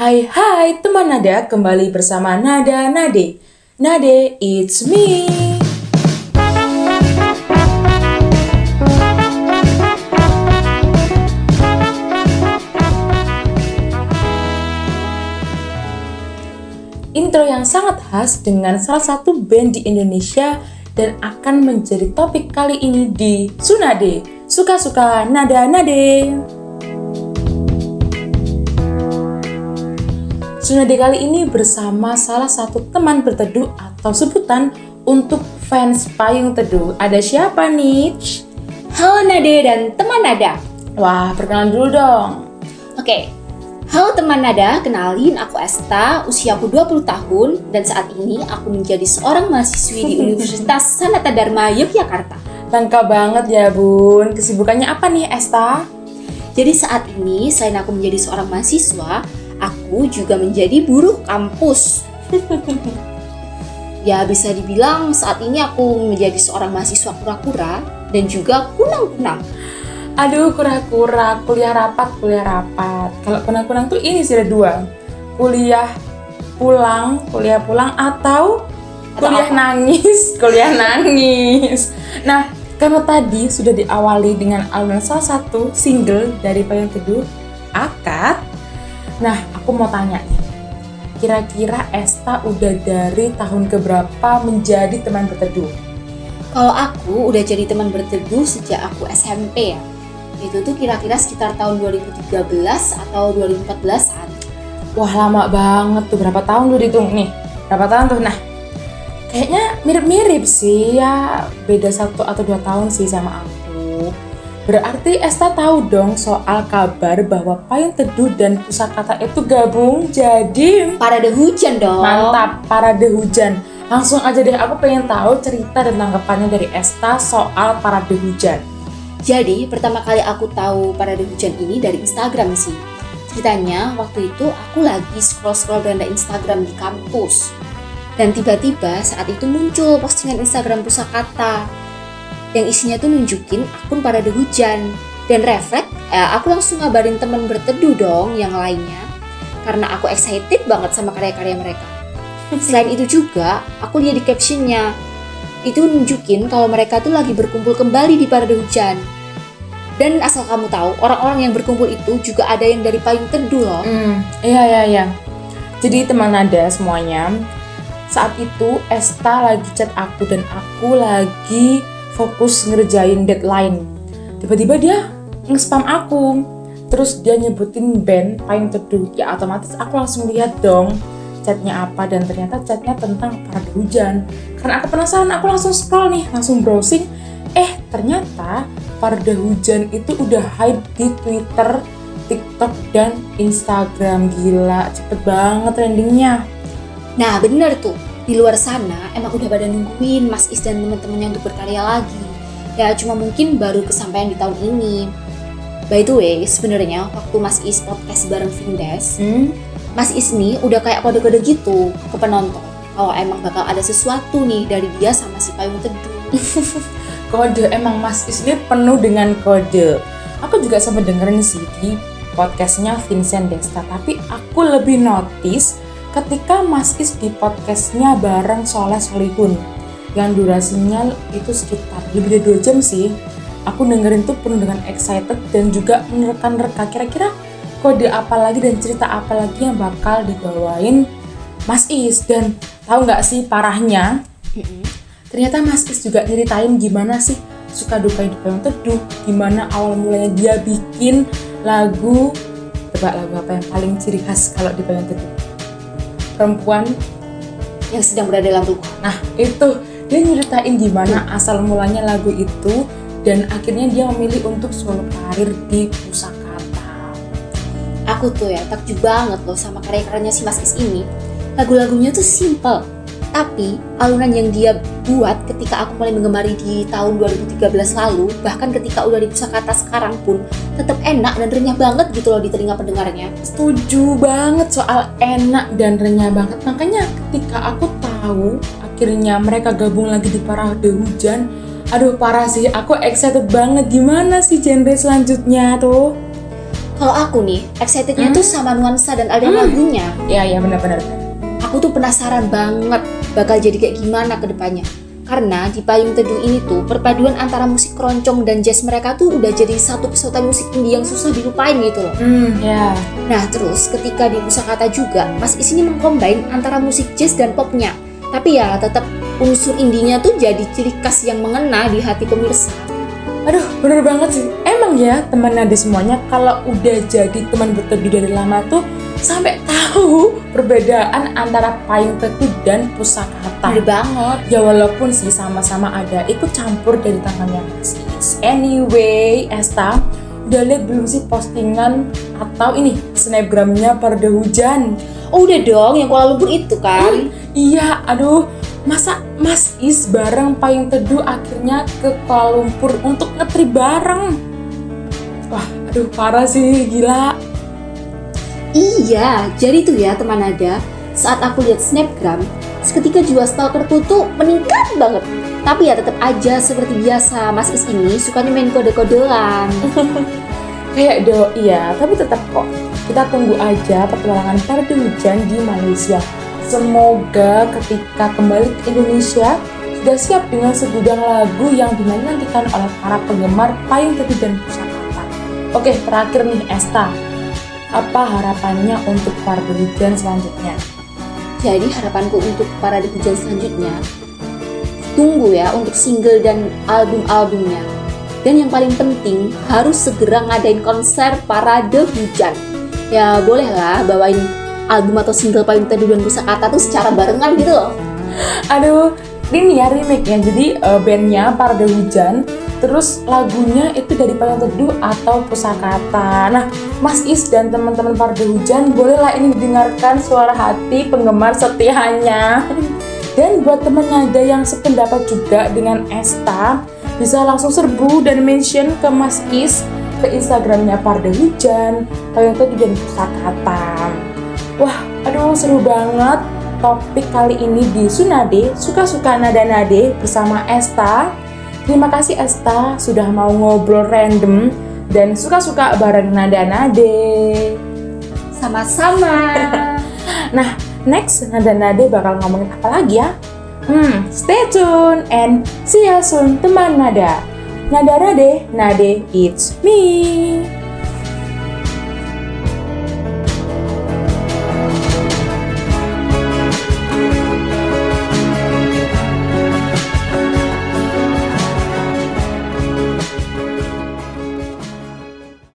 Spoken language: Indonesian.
Hai hai teman Nada, kembali bersama Nada Nade. Nade, it's me. Intro yang sangat khas dengan salah satu band di Indonesia dan akan menjadi topik kali ini di Sunade. Suka-suka Nada Nade. Sunade kali ini bersama salah satu teman berteduh atau sebutan untuk fans payung teduh. Ada siapa nih? Halo Nade dan teman Nada. Wah, perkenalan dulu dong. Oke. Halo teman Nada, kenalin aku Esta, usiaku 20 tahun dan saat ini aku menjadi seorang mahasiswi di Universitas Sanata Dharma Yogyakarta. Lengkap banget ya, Bun. Kesibukannya apa nih, Esta? Jadi saat ini selain aku menjadi seorang mahasiswa, aku juga menjadi buruh kampus. ya bisa dibilang saat ini aku menjadi seorang mahasiswa kura-kura dan juga kunang-kunang. Aduh, kura-kura, kuliah rapat, kuliah rapat. Kalau kunang-kunang tuh ini sih ada dua. Kuliah pulang, kuliah pulang atau Atau kuliah apa? nangis, kuliah nangis. Nah, karena tadi sudah diawali dengan alunan salah satu single dari Payung Teduh, Akad. Nah, aku mau tanya nih. Kira-kira Esta udah dari tahun keberapa menjadi teman berteduh? Kalau aku udah jadi teman berteduh sejak aku SMP ya. Itu tuh kira-kira sekitar tahun 2013 atau 2014-an. Wah lama banget tuh berapa tahun lu dihitung nih berapa tahun tuh nah kayaknya mirip-mirip sih ya beda satu atau dua tahun sih sama aku berarti Esta tahu dong soal kabar bahwa payung teduh dan pusakata itu gabung jadi Parade hujan dong. mantap parade hujan langsung aja deh aku pengen tahu cerita dan tanggapannya dari Esta soal parade hujan Jadi pertama kali aku tahu parade hujan ini dari Instagram sih. Ceritanya waktu itu aku lagi scroll-scroll beranda Instagram di kampus. Dan tiba-tiba saat itu muncul postingan Instagram Pusakata yang isinya tuh nunjukin akun parade hujan. Dan refleks, eh, aku langsung ngabarin temen berteduh dong yang lainnya. Karena aku excited banget sama karya-karya mereka. Selain itu juga, aku lihat di captionnya, itu nunjukin kalau mereka tuh lagi berkumpul kembali di parade hujan. Dan asal kamu tahu, orang-orang yang berkumpul itu juga ada yang dari payung teduh loh. Hmm, iya iya iya. Jadi teman nada semuanya, saat itu Esta lagi chat aku dan aku lagi fokus ngerjain deadline. Tiba-tiba dia nge-spam aku. Terus dia nyebutin band Payung Teduh. Ya otomatis aku langsung lihat dong chatnya apa dan ternyata chatnya tentang parade hujan. Karena aku penasaran, aku langsung scroll nih, langsung browsing. Eh ternyata parade hujan itu udah hype di Twitter TikTok dan Instagram gila cepet banget trendingnya Nah bener tuh, di luar sana emang udah pada nungguin Mas Is dan teman-temannya untuk berkarya lagi. Ya cuma mungkin baru kesampaian di tahun ini. By the way, sebenarnya waktu Mas Is podcast bareng Vindes, hmm? Mas Is nih udah kayak kode-kode gitu ke penonton. Kalau emang bakal ada sesuatu nih dari dia sama si payung teduh. kode emang Mas Is ini penuh dengan kode aku juga sempat dengerin sih di podcastnya Vincent Desta tapi aku lebih notice ketika Mas Is di podcastnya bareng Soleh Solihun yang durasinya itu sekitar lebih dari 2 jam sih aku dengerin tuh penuh dengan excited dan juga menerka-nerka. Kira-kira kode apa lagi dan cerita apa lagi yang bakal dibawain Mas Is? Dan tahu nggak sih parahnya? Ternyata Mas Is juga nyeritain gimana sih suka duka hidup yang teduh gimana awal mulanya dia bikin lagu tebak lagu apa yang paling ciri khas kalau di Teduh perempuan yang sedang berada dalam luka. nah itu dia nyeritain gimana asal mulanya lagu itu dan akhirnya dia memilih untuk solo karir di Pusakata Aku tuh ya takjub banget loh sama karya-karyanya si Mas Is ini. Lagu-lagunya tuh simple, tapi alunan yang dia buat ketika aku mulai mengemari di tahun 2013 lalu, bahkan ketika udah di pusakata sekarang pun, tetap enak dan renyah banget gitu loh di telinga pendengarnya. setuju banget soal enak dan renyah banget makanya ketika aku tahu akhirnya mereka gabung lagi di Parade Hujan aduh parah sih aku excited banget gimana sih genre selanjutnya tuh Kalau aku nih, excitednya Hmm? tuh sama nuansa dan aliran Hmm. lagunya. Ya ya benar-benar. Aku tuh penasaran banget bakal jadi kayak gimana ke depannya. Karena di Payung Teduh ini tuh perpaduan antara musik keroncong dan jazz mereka tuh udah jadi satu pesawat musik indie yang susah dilupain gitu loh. Hmm ya. Nah terus ketika di Pusakata juga, Mas Is ini mengcombine antara musik jazz dan popnya. Tapi ya tetap unsur indinya tuh jadi ciri khas yang mengena di hati pemirsa. Aduh, bener banget sih. Emang ya teman nada semuanya kalau udah jadi teman berteduh dari lama tuh sampai tahu perbedaan antara payung teduh dan pusakata. Bener banget. Ya walaupun sih sama-sama ada ikut campur dari tangannya Mas Is. Anyway, Esta, udah lihat belum sih postingan atau ini snapgramnya Parda Hujan? Oh udah dong, yang Kuala Lumpur itu kan. Iya, aduh, masa Mas Is bareng Payung Teduh akhirnya ke Kuala Lumpur untuk ngetri bareng? Wah, aduh parah sih, gila. Iya, jadi tuh ya teman nada, saat aku lihat snapgram, seketika jiwa stalkerku tuh meningkat banget. Tapi ya tetap aja seperti biasa, Mas Is ini sukanya main kode-kodean. Kayak do, iya, tapi tetap kok. Kita tunggu aja petualangan Parda Hujan di Malaysia. Semoga ketika kembali ke Indonesia sudah siap dengan segudang lagu yang dinantikan oleh para penggemar Payung Teduh dan Pusakata. Oke, terakhir nih Esta. Apa harapannya untuk Parda Hujan selanjutnya? Jadi harapanku untuk para hujan selanjutnya, tunggu ya untuk single dan album-albumnya. Dan yang paling penting harus segera ngadain konser parade hujan. Ya bolehlah bawain album atau single paling teduh dan pusakata tuh secara barengan gitu loh. Aduh, ini ya remake ya. Jadi eh, bandnya Parda Hujan, terus lagunya itu dari Payung Teduh atau Pusakata. Nah, Mas Is dan teman-teman Parda Hujan, bolehlah ini didengarkan suara hati penggemar setianya. Dan buat temen nada yang sependapat juga dengan Esta, bisa langsung serbu dan mention ke Mas Is ke Instagramnya Parda Hujan, Payung Teduh dan Pusakata. Wah, aduh seru banget topik kali ini di Sunade, suka-suka nada-nade bersama Esta. Terima kasih Esta sudah mau ngobrol random dan suka-suka bareng nada-nade. Sama-sama. Nah, next nada-nade bakal ngomongin apa lagi ya? Hmm, stay tune and see you soon teman nada. Nada-nade, nade, it's me.